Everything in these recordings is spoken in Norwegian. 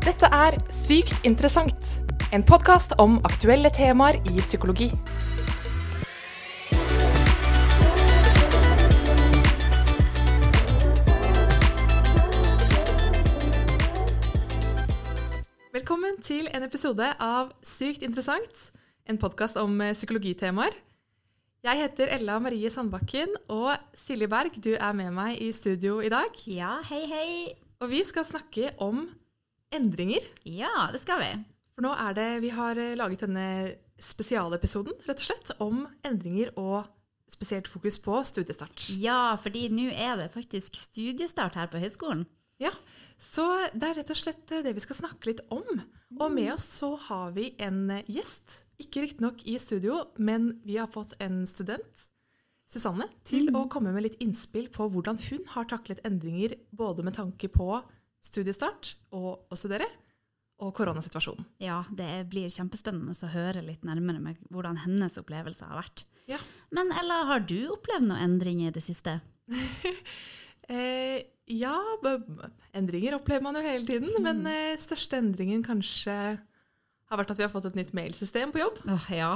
Dette er Sykt interessant, en podkast om aktuelle temaer i psykologi. Velkommen til en episode av Sykt interessant, en podkast om eh, psykologitemaer. Jeg heter Ella Marie Sandbakken, og Silje Berg, du er med meg i studio i dag. Ja, hei, hei. Og vi skal snakke om endringer. Ja, det skal vi. For nå er det Vi har eh, laget denne spesialepisoden rett og slett om endringer og spesielt fokus på studiestart. Ja, fordi nå er det faktisk studiestart her på høyskolen. Ja, Så det er rett og slett det vi skal snakke litt om. Og med oss så har vi en gjest. Ikke riktignok i studio, men vi har fått en student, Susanne, til å komme med litt innspill på hvordan hun har taklet endringer både med tanke på studiestart og å studere, og koronasituasjonen. Ja, det blir kjempespennende å høre litt nærmere med hvordan hennes opplevelse har vært. Ja. Men Ella, har du opplevd noen endringer i det siste? Eh, ja, endringer opplever man jo hele tiden, men eh, største endringen kanskje har vært at vi har fått et nytt mailsystem på jobb. Åh, ja.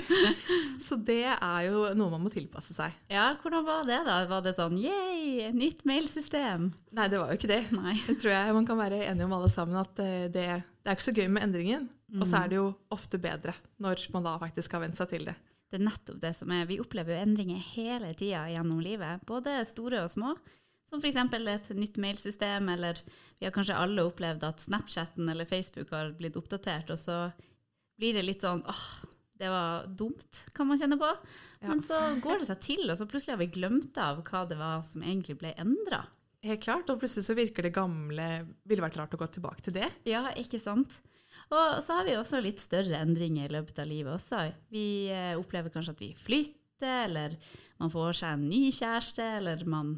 Så det er jo noe man må tilpasse seg. ja. Hvordan var det, da? Var det sånn yeah, nytt mailsystem? Nei, det var jo ikke det. Nei. Det tror jeg man kan være enige om alle sammen, at eh, det, det er ikke så gøy med endringen. Og så er det jo ofte bedre når man da faktisk har vent seg til det. Det er nettopp det som er. Vi opplever jo endringer hele tida gjennom livet, både store og små. Som f.eks. et nytt mailsystem, eller vi har kanskje alle opplevd at Snapchatten eller Facebook har blitt oppdatert, og så blir det litt sånn åh, det var dumt, kan man kjenne på. Ja. Men så går det seg til, og så plutselig har vi glemt av hva det var som egentlig ble endra. Helt klart, og plutselig så virker det gamle Ville vært rart å gå tilbake til det. Ja, ikke sant? Og så har vi også litt større endringer i løpet av livet også. Vi eh, opplever kanskje at vi flytter, eller man får seg en ny kjæreste, eller man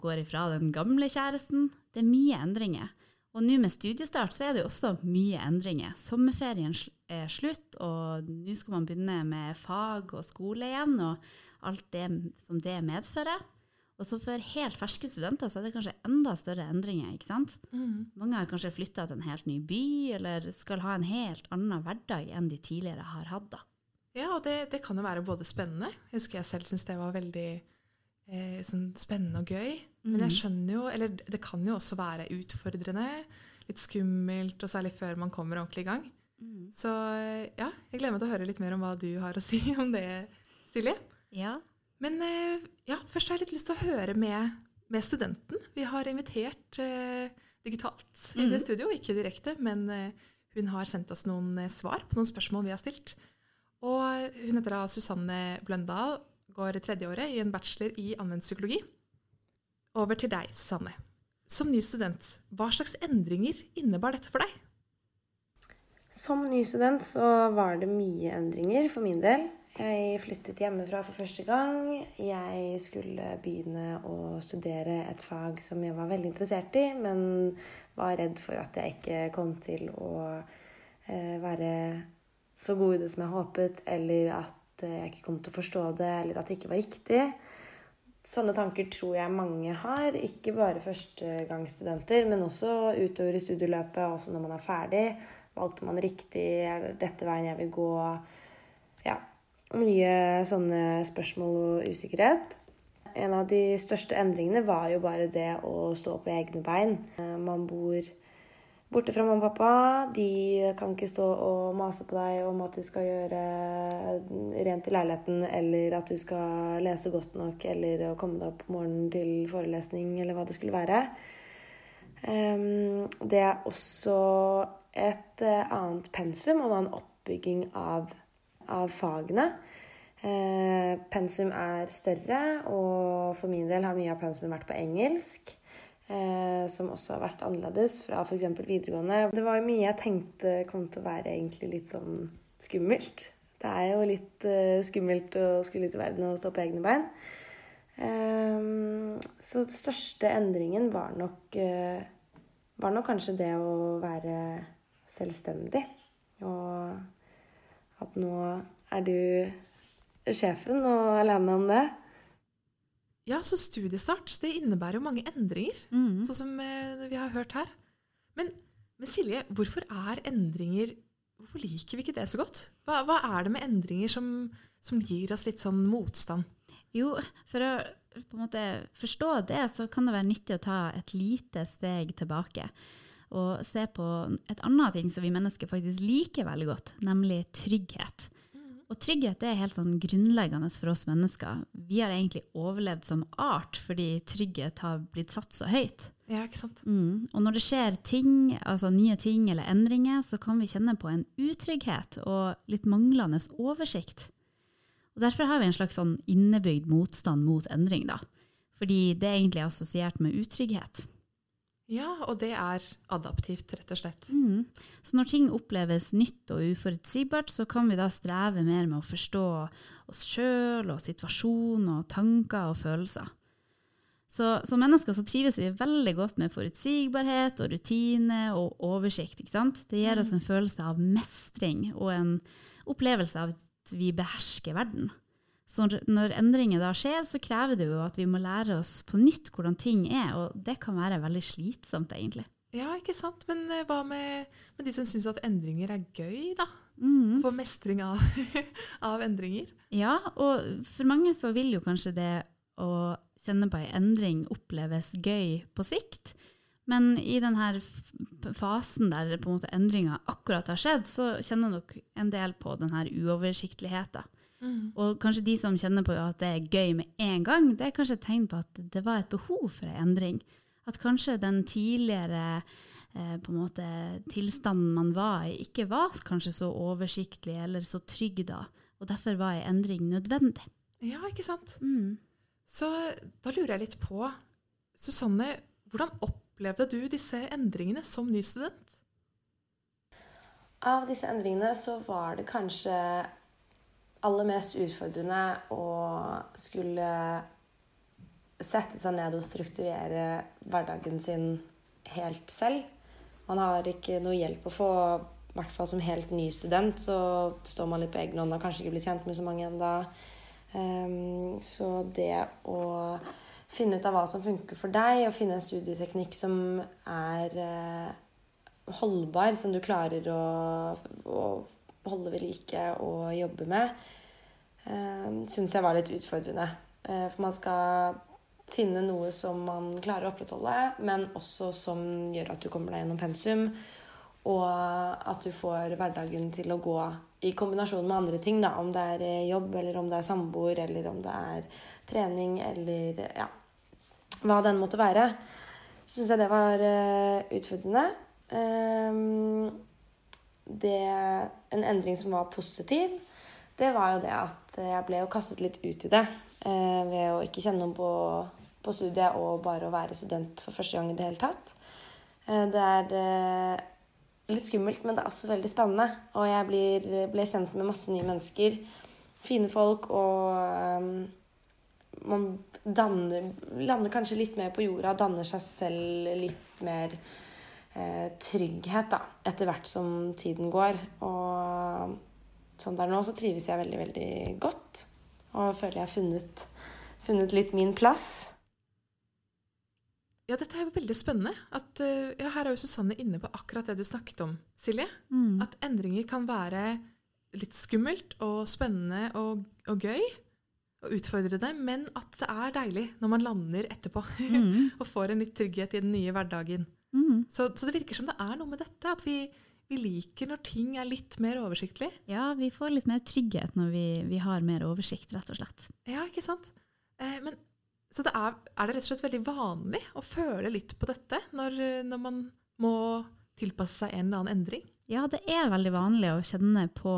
går ifra den gamle kjæresten. Det er mye endringer. Og nå med studiestart så er det jo også mye endringer. Sommerferien er slutt, og nå skal man begynne med fag og skole igjen, og alt det som det medfører. Og så for helt ferske studenter så er det kanskje enda større endringer, ikke sant? Mange har kanskje flytta til en helt ny by, eller skal ha en helt annen hverdag enn de tidligere har hatt. da. Ja, og det, det kan jo være både spennende. Jeg husker jeg selv syntes det var veldig eh, sånn spennende og gøy. Men jeg skjønner jo, eller det kan jo også være utfordrende, litt skummelt, og særlig før man kommer ordentlig i gang. Så eh, ja, jeg gleder meg til å høre litt mer om hva du har å si om det, Silje. Ja. Men eh, ja, først har jeg litt lyst til å høre med, med studenten. Vi har invitert eh, digitalt inn i studio, ikke direkte, men eh, hun har sendt oss noen eh, svar på noen spørsmål vi har stilt. Og hun heter da Susanne Bløndal, går tredjeåret i en bachelor i anvendt psykologi. Over til deg, Susanne. Som ny student, hva slags endringer innebar dette for deg? Som ny student så var det mye endringer for min del. Jeg flyttet hjemmefra for første gang. Jeg skulle begynne å studere et fag som jeg var veldig interessert i, men var redd for at jeg ikke kom til å eh, være så god i det som jeg håpet, eller at jeg ikke kom til å forstå det, eller at det ikke var riktig. Sånne tanker tror jeg mange har, ikke bare førstegangsstudenter, men også utover i studieløpet, også når man er ferdig. Valgte man riktig? Er dette veien jeg vil gå? Ja. Mye sånne spørsmål og usikkerhet. En av de største endringene var jo bare det å stå på egne bein. Man bor borte fra mamma og pappa. De kan ikke stå og mase på deg om at du skal gjøre rent i leiligheten, eller at du skal lese godt nok, eller å komme deg opp om morgenen til forelesning, eller hva det skulle være. Ehm, Det er også et eh, annet pensum og en oppbygging av, av fagene. Eh, Pensum er større, og for min del har mye av pensumet vært på engelsk. Eh, som også har vært annerledes fra f.eks. videregående. Det var mye jeg tenkte kom til å være egentlig litt sånn skummelt. Det er jo litt eh, skummelt å skulle ut i verden og stå på egne bein. Eh, så den største endringen var nok, eh, var nok kanskje det å være selvstendig. Og at nå er du sjefen og alene om det. Ja, så studiestart det innebærer jo mange endringer, sånn som eh, vi har hørt her. Men Men Silje, hvorfor er endringer Hvorfor liker vi ikke det så godt? Hva, hva er det med endringer som, som gir oss litt sånn motstand? Jo, for å på en måte forstå det, så kan det være nyttig å ta et lite steg tilbake. Og se på et annet ting som vi mennesker faktisk liker veldig godt, nemlig trygghet. Og trygghet er helt sånn grunnleggende for oss mennesker. Vi har egentlig overlevd som art fordi trygghet har blitt satt så høyt. Ja, ikke sant? Mm. Og når det skjer ting, altså nye ting eller endringer, så kan vi kjenne på en utrygghet og litt manglende oversikt. Og Derfor har vi en slags sånn innebygd motstand mot endring, da. Fordi det er egentlig assosiert med utrygghet. Ja, og det er adaptivt, rett og slett. Mm. Så når ting oppleves nytt og uforutsigbart, så kan vi da streve mer med å forstå oss sjøl og situasjonen og tanker og følelser. Så som mennesker så trives vi veldig godt med forutsigbarhet og rutine og oversikt. ikke sant? Det gir oss en følelse av mestring og en opplevelse av at vi behersker verden. Så når endringer da skjer, så krever det jo at vi må lære oss på nytt hvordan ting er, og det kan være veldig slitsomt, egentlig. Ja, ikke sant? Men eh, hva med, med de som syns at endringer er gøy, da? Mm. For mestring av, av endringer? Ja, og for mange så vil jo kanskje det å kjenne på ei endring oppleves gøy på sikt. Men i denne fasen der på en måte endringa akkurat har skjedd, så kjenner nok en del på denne uoversiktligheten. Mm. Og kanskje de som kjenner på at det er gøy med en gang, det er kanskje et tegn på at det var et behov for en endring. At kanskje den tidligere eh, på en måte tilstanden man var i, ikke var kanskje så oversiktlig eller så trygg da. Og derfor var en endring nødvendig. Ja, ikke sant? Mm. Så da lurer jeg litt på, Susanne, hvordan opplevde du disse endringene som ny student? Av disse endringene så var det kanskje aller mest utfordrende å skulle sette seg ned og strukturere hverdagen sin helt selv. Man har ikke noe hjelp å få, i hvert fall som helt ny student. Så står man litt på egen hånd og kanskje ikke blitt kjent med så mange ennå. Um, så det å finne ut av hva som funker for deg, og finne en studieteknikk som er uh, holdbar, som du klarer å, å holde ved like og jobbe med, uh, ehm, syns jeg var litt utfordrende. Uh, for man skal finne noe som man klarer å opprettholde, men også som gjør at du kommer deg gjennom pensum, og at du får hverdagen til å gå i kombinasjon med andre ting. Da, om det er eh, jobb, eller om det er samboer, eller om det er trening, eller ja, hva den måtte være. Syns jeg det var utfordrende. Um, det, en endring som var positiv, det var jo det at jeg ble jo kastet litt ut i det. Eh, ved å ikke kjenne noen på, på, studiet og bare å være student for første gang i det hele tatt. Eh, det er eh, litt skummelt, men det er også veldig spennende. Og jeg blir, ble kjent med masse nye mennesker. Fine folk, og um, man danner, lander kanskje litt mer på jorda. Danner seg selv litt mer eh, trygghet da, etter hvert som tiden går. Og sånn der nå så trives jeg veldig, veldig godt. Og føler jeg har funnet, funnet litt min plass. Ja, dette er jo veldig spennende. At, eh, ja, her er jo Susanne inne på akkurat det du snakket om, Silje. Mm. At endringer kan være litt skummelt og spennende og, og gøy. Og utfordrende, men at det er deilig når man lander etterpå. Mm. og får en litt trygghet i den nye hverdagen. Mm. Så, så, det virker som det er noe med dette. At vi, vi liker når ting er litt mer oversiktlig. Ja, vi får litt mer trygghet når vi, vi har mer oversikt, rett og slett. Ja, ikke sant? Eh, men, så det er, er, det rett og slett veldig vanlig å føle litt på dette når, når man må tilpasse seg en eller annen endring? Ja, det er veldig vanlig å kjenne på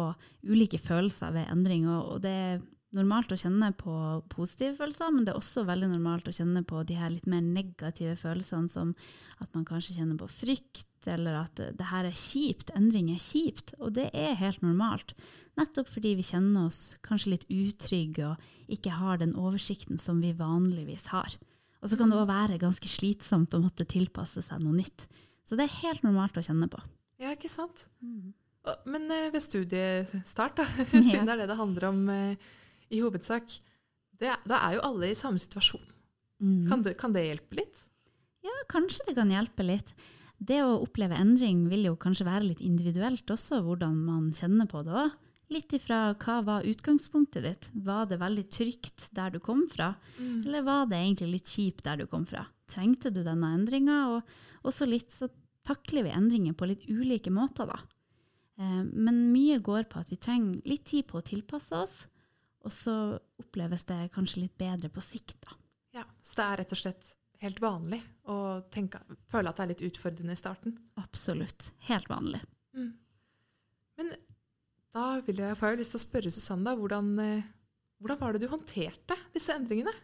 ulike følelser ved endring. Og det er normalt å kjenne på positive følelser, men det er også veldig normalt å kjenne på de her litt mer negative følelsene, som at man kanskje kjenner på frykt, eller at det her er kjipt. Endring er kjipt. Og det er helt normalt. Nettopp fordi vi kjenner oss kanskje litt utrygge og ikke har den oversikten som vi vanligvis har. Og så kan det òg være ganske slitsomt å måtte tilpasse seg noe nytt. Så det er helt normalt å kjenne på. Ja, ikke sant? Mm. Men eh, ved studiestart, da, siden det er det det handler om eh, i hovedsak, det, da er jo alle i samme situasjon. Mm. Kan, det, kan, det, hjelpe litt? Ja, kanskje det kan hjelpe litt. det å oppleve endring vil jo kanskje være litt individuelt også, hvordan man kjenner på det òg. Litt ifra hva var utgangspunktet ditt? Var det veldig trygt der du kom fra, Mm. eller var det egentlig litt kjipt der du kom fra? Trengte du denne endringa? Og også litt så takler vi endringer på litt ulike måter, da. Eh, Men mye går på at vi trenger litt tid på å tilpasse oss, og så oppleves det kanskje litt bedre på sikt, da. Ja, så det er rett og slett helt vanlig å tenke, føle at det er litt utfordrende i starten. Absolutt. Helt vanlig. Mm. Men da vil jeg, får jeg lyst til å spørre Susanne, da, hvordan, eh, hvordan var det du håndterte disse endringene?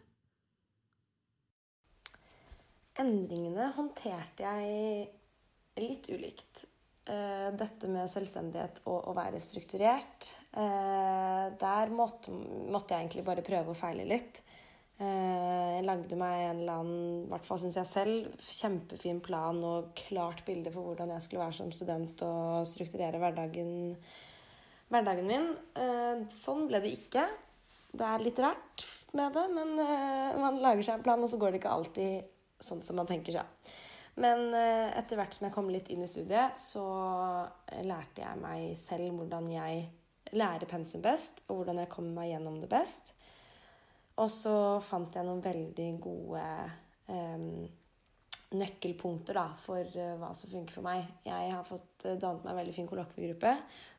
Endringene håndterte jeg litt ulikt. Eh, Dette med selvstendighet og å være strukturert, eh, der måtte, måtte jeg egentlig bare prøve og feile litt. Eh, Jeg lagde meg en eller annen, i hvert fall syns jeg selv, kjempefin plan og klart bilde for hvordan jeg skulle være som student og strukturere hverdagen, hverdagen min. Sånn ble det ikke. Det er litt rart med det, men man lager seg en plan, og så går det ikke alltid sånn som man tenker seg. Men eh, etter hvert som jeg kom litt inn i studiet, så eh, lærte jeg meg selv hvordan jeg lærer pensum best, og hvordan jeg kommer meg gjennom det best. Og så fant jeg noen veldig gode um, nøkkelpunkter da, for eh, hva som funker for meg. Jeg har fått dannet meg en veldig fin kollokviegruppe,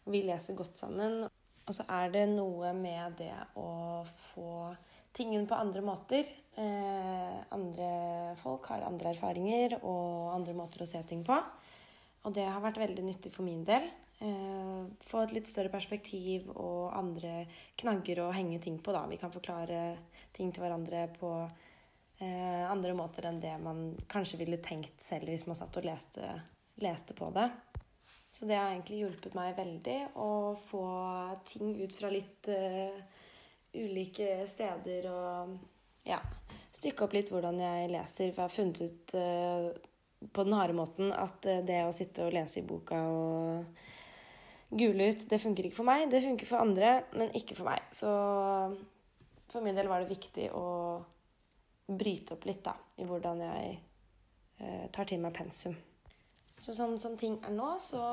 og vi leser godt sammen. Og så er det noe med det å få tingene på andre måter. Eh, andre folk har andre erfaringer og andre måter å se ting på. Og det har vært veldig nyttig for min del. Eh, få et litt større perspektiv og andre knagger å henge ting på. Da. Vi kan forklare ting til hverandre på eh, andre måter enn det man kanskje ville tenkt selv hvis man satt og leste, leste på det. Så det har egentlig hjulpet meg veldig å få ting ut fra litt eh, ulike steder og ja, stykke opp litt hvordan jeg leser. For jeg har funnet ut eh, på den harde måten at eh, det å sitte og lese i boka og gule ut, det funker ikke for meg. Det funker for andre, men ikke for meg. Så for min del var det viktig å bryte opp litt da, i hvordan jeg eh, tar til meg pensum. Så sånn som ting er nå, så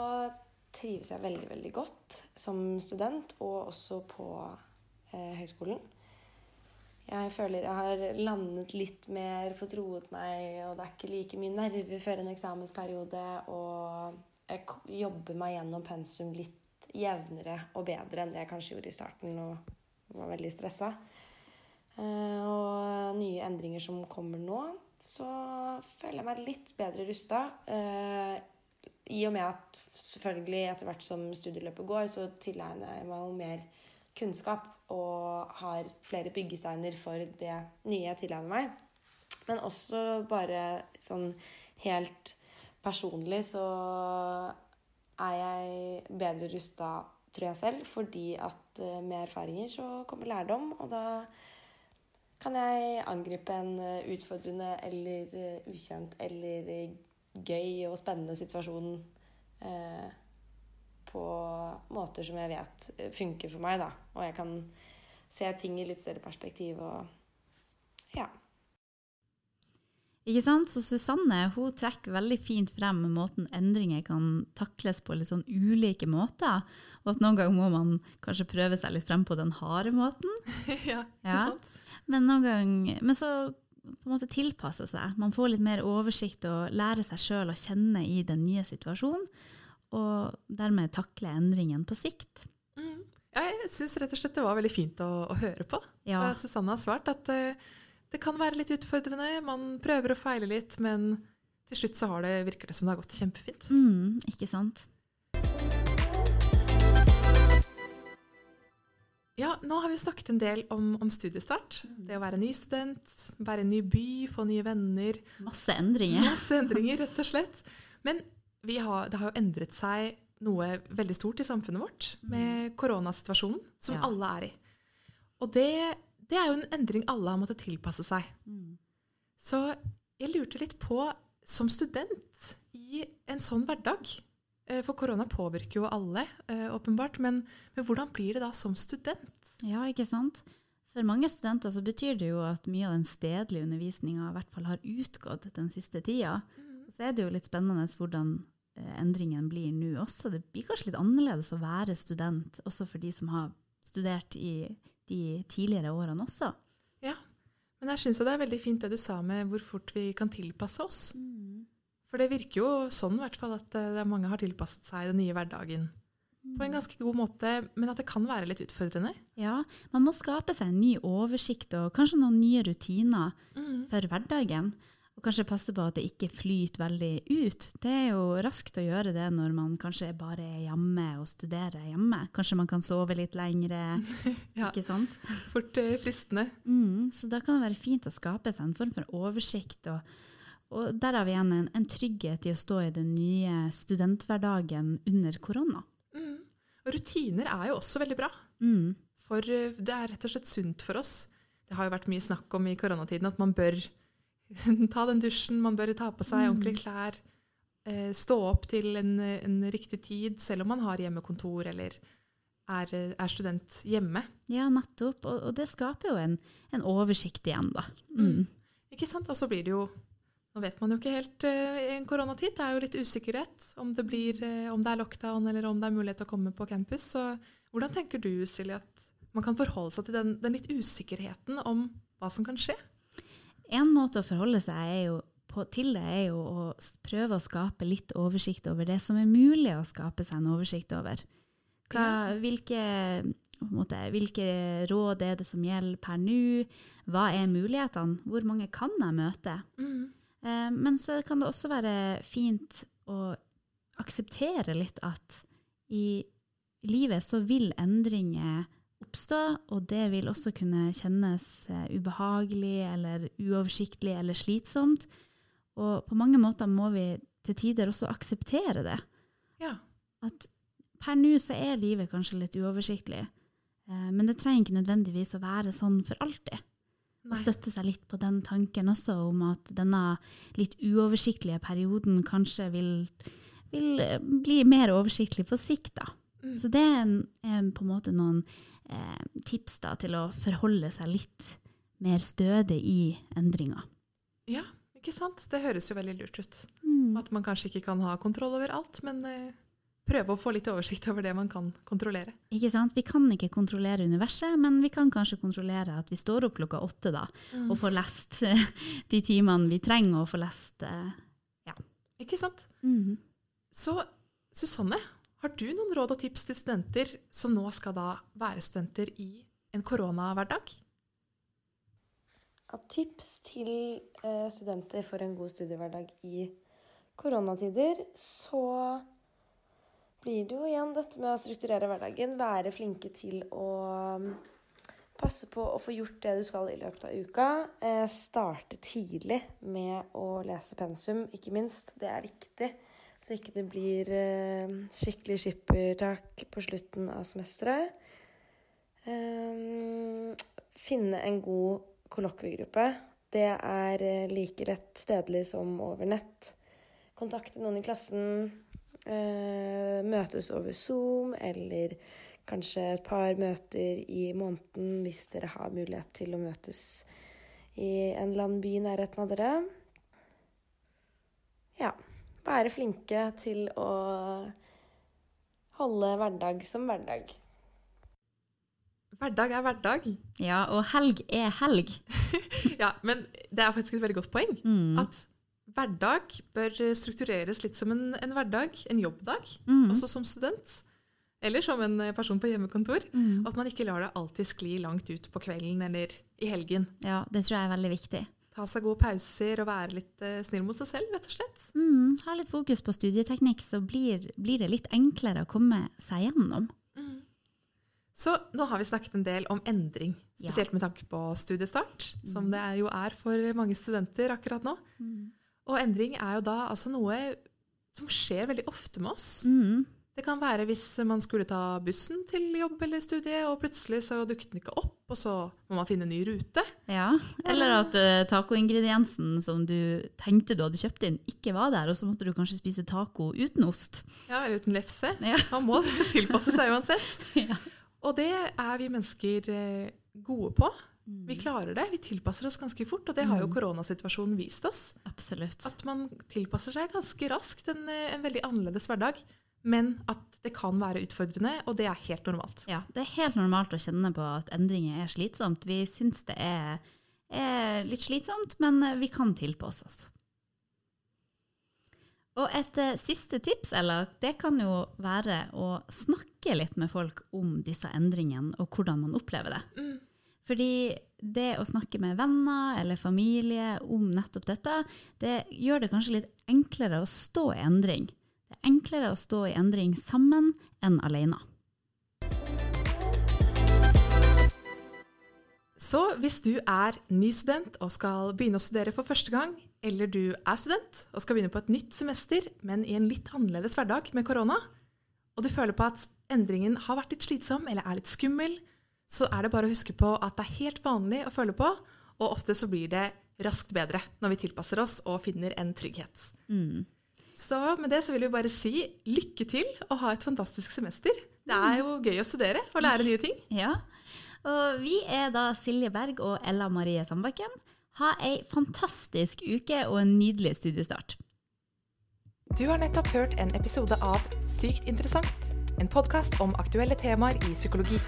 trives jeg veldig, veldig godt som student, og også på eh, høyskolen. Jeg føler jeg har landet litt mer, fått roet meg, og det er ikke like mye nerver før en eksamensperiode. Og jeg jobber meg gjennom pensum litt jevnere og bedre enn det jeg kanskje gjorde i starten og var veldig stressa. Eh, og nye endringer som kommer nå, så føler jeg meg litt bedre rusta. Eh, I og med at selvfølgelig etter hvert som studieløpet går, så tilegner jeg meg jo mer kunnskap og har flere byggesteiner for det nye jeg tilegner meg. Men også bare sånn helt personlig så er jeg bedre rusta, tror jeg selv, fordi at eh, med erfaringer så kommer lærdom, og da kan jeg angripe en eh, utfordrende eller eh, ukjent eller gøy og spennende situasjon eh, på måter som jeg vet funker for meg, da. Og jeg kan se ting i litt større perspektiv og ja. Ikke sant? Så Susanne hun trekker veldig fint frem måten endringer kan takles på litt sånn ulike måter. Og at noen ganger må man kanskje prøve seg litt frem på den harde måten. ja, ikke Ja. sant? Men, noen gang, men så på en måte tilpasse seg. Man får litt mer oversikt og lærer seg sjøl å kjenne i den nye situasjonen. Og dermed takle endringen på sikt. Mm. Jeg syns rett og slett det var veldig fint å, å høre på. Ja. Susanne har svart at uh, det kan være litt utfordrende. Man prøver å feile litt, men til slutt så har det, virker det som det har gått kjempefint. Mm, ikke sant? Ja, nå har vi snakket en del om, om studiestart. Det å være ny student, være i en ny by, få nye venner. Masse endringer. Masse endringer, rett og slett. Men har, det har jo endret seg noe veldig stort i samfunnet vårt med koronasituasjonen, som Ja. alle er i. Og det, det er jo en endring alle har måttet tilpasse seg. Mm. Så jeg lurte litt på, som student i en sånn hverdag eh, For korona påvirker jo alle, eh, åpenbart. Men, men hvordan blir det da som student? Ja, ikke sant? For mange studenter så betyr det jo at mye av den stedlige undervisninga i hvert fall har utgått den siste tida. Så er det jo litt spennende hvordan eh, endringen blir nå også. Det blir kanskje litt annerledes å være student, også for de som har studert i de tidligere årene også. Ja, men jeg syns det er veldig fint det du sa med hvor fort vi kan tilpasse oss. For det virker jo sånn i hvert fall at eh, det mange har tilpasset seg den nye hverdagen på en ganske god måte, men at det kan være litt utfordrende. Ja, man må skape seg en ny oversikt og kanskje noen nye rutiner for hverdagen. Og kanskje passe på at det ikke flyter veldig ut. Det er jo raskt å gjøre det når man kanskje bare er hjemme og studerer hjemme. Kanskje man kan sove litt lengre, Ja. ikke sant? Fort eh, fristende. Mm, så da kan det være fint å skape seg en form for oversikt. Og, og derav igjen en, en trygghet i å stå i den nye studenthverdagen under korona. Mm. Og rutiner er jo også veldig bra. Mm. For eh, det er rett og slett sunt for oss. Det har jo vært mye snakk om i koronatiden at man bør ta den dusjen, man bør ta på seg ordentlige klær, eh, stå opp til en, en riktig tid, selv om man har hjemmekontor eller er, er student hjemme. Ja, nettopp. Og, og det skaper jo en, en oversikt igjen, da. Mm. Ikke sant? Og så blir det jo Nå vet man jo ikke helt uh, i en koronatid. Det er jo litt usikkerhet om det, blir, uh, om det er lockdown eller om det er mulighet til å komme på campus. Så hvordan tenker du, Silje, at man kan forholde seg til den, den litt usikkerheten om hva som kan skje? En måte å forholde seg er jo på, til det er jo å prøve å skape litt oversikt over det som er mulig å skape seg en oversikt over. Hva, hvilke, måte, hvilke råd er det som gjelder per nå? Hva er mulighetene? Hvor mange kan jeg møte? Eh, men så kan det også være fint å akseptere litt at i livet så vil endringer oppstå, og det vil også kunne kjennes eh, ubehagelig eller uoversiktlig eller slitsomt. Og på mange måter må vi til tider også akseptere det. Ja. At per nå så er livet kanskje litt uoversiktlig, eh, men det trenger ikke nødvendigvis å være sånn for alltid. Og støtte seg litt på den tanken også om at denne litt uoversiktlige perioden kanskje vil, vil eh, bli mer oversiktlig på sikt. da. Mm. Så det er, en, er på en måte noen eh, tips da, til å forholde seg litt mer stødig i endringer. Ja, ikke sant? Det høres jo veldig lurt ut. Mm. At man kanskje ikke kan ha kontroll over alt, men eh, prøve å få litt oversikt over det man kan kontrollere. Ikke sant? Vi kan ikke kontrollere universet, men vi kan kanskje kontrollere at vi står opp klokka åtte da, og får lest de timene vi trenger å få lest. eh. Ikke sant? Mm. Så Susanne, har du noen råd og tips til studenter som nå skal da være studenter i en koronahverdag? Av tips til eh, studenter for en god studiehverdag i koronatider, så blir det jo igjen dette med å strukturere hverdagen. Være flinke til å mm, passe på å få gjort det du skal i løpet av uka. Eh, starte tidlig med å lese pensum, ikke minst. Det er viktig. Så ikke det blir eh, skikkelig skippertak på slutten av semesteret. Eh, finne en god kollokviegruppe. Det er eh, like lett stedlig som over nett. Kontakte noen i klassen. Møtes over Zoom, eller kanskje et par møter i måneden hvis dere har mulighet til å møtes i en eller annen by i nærheten av dere. Ja. Være flinke til å holde hverdag som hverdag. Hverdag er hverdag. Ja, og helg er helg. Ja, men det er faktisk et veldig godt poeng. Mm. At hverdag bør struktureres litt som en, en hverdag, en jobbdag, Mm. også som student. Eller som en person på hjemmekontor. Mm. At man ikke lar det alltid skli langt ut på kvelden eller i helgen. Ja, det tror jeg er veldig viktig. Ta seg gode pauser og være litt uh, snill mot seg selv, rett og slett. Mm, ha litt fokus på studieteknikk, så blir, blir det litt enklere å komme seg gjennom. Så nå har vi snakket en del om endring, Ja. spesielt med tanke på studiestart, som det jo er for mange studenter akkurat nå. Og endring er jo da altså noe som skjer veldig ofte med oss. Mm. Det kan være hvis man skulle ta bussen til jobb eller studie, og plutselig så dukket den ikke opp, og så må man finne en ny rute. Ja, eller at uh, tacoingrediensen som du tenkte du hadde kjøpt inn, ikke var der, og så måtte du kanskje spise taco uten ost. Ja, eller uten lefse. Ja. Man må tilpasse seg uansett. Ja. Og det er vi mennesker eh, gode på. Vi klarer det. Vi tilpasser oss ganske fort, og det har jo koronasituasjonen vist oss. Absolutt. At man tilpasser seg ganske raskt en, eh, en veldig annerledes hverdag. Men at det kan være utfordrende, og det er helt normalt. Ja, det er helt normalt å kjenne på at endringer er slitsomt. Vi syns det er, er litt slitsomt, men vi kan tilpasse oss. Og et eh, siste tips, Ella, det kan jo være å snakke litt med folk om disse endringene og hvordan man opplever det. Fordi det å snakke med venner eller familie om nettopp dette, det gjør det kanskje litt enklere å stå i endring. Det er enklere å stå i endring sammen enn alene. Så hvis du er ny student og skal begynne å studere for første gang, eller du er student og skal begynne på et nytt semester, men i en litt annerledes hverdag med korona, og du føler på at endringen har vært litt slitsom eller er litt skummel, så er det bare å huske på at det er helt vanlig å føle på, og ofte så blir det raskt bedre når vi tilpasser oss og finner en trygghet. Så med det så vil vi bare si lykke til og ha et fantastisk semester. Det er jo gøy å studere og lære nye ting. Ja, og vi er da Silje Berg og Ella Marie Sandbakken. Ha ei fantastisk uke og en nydelig studiestart. Du har nettopp hørt en episode av Sykt interessant, en podkast om aktuelle temaer i psykologi.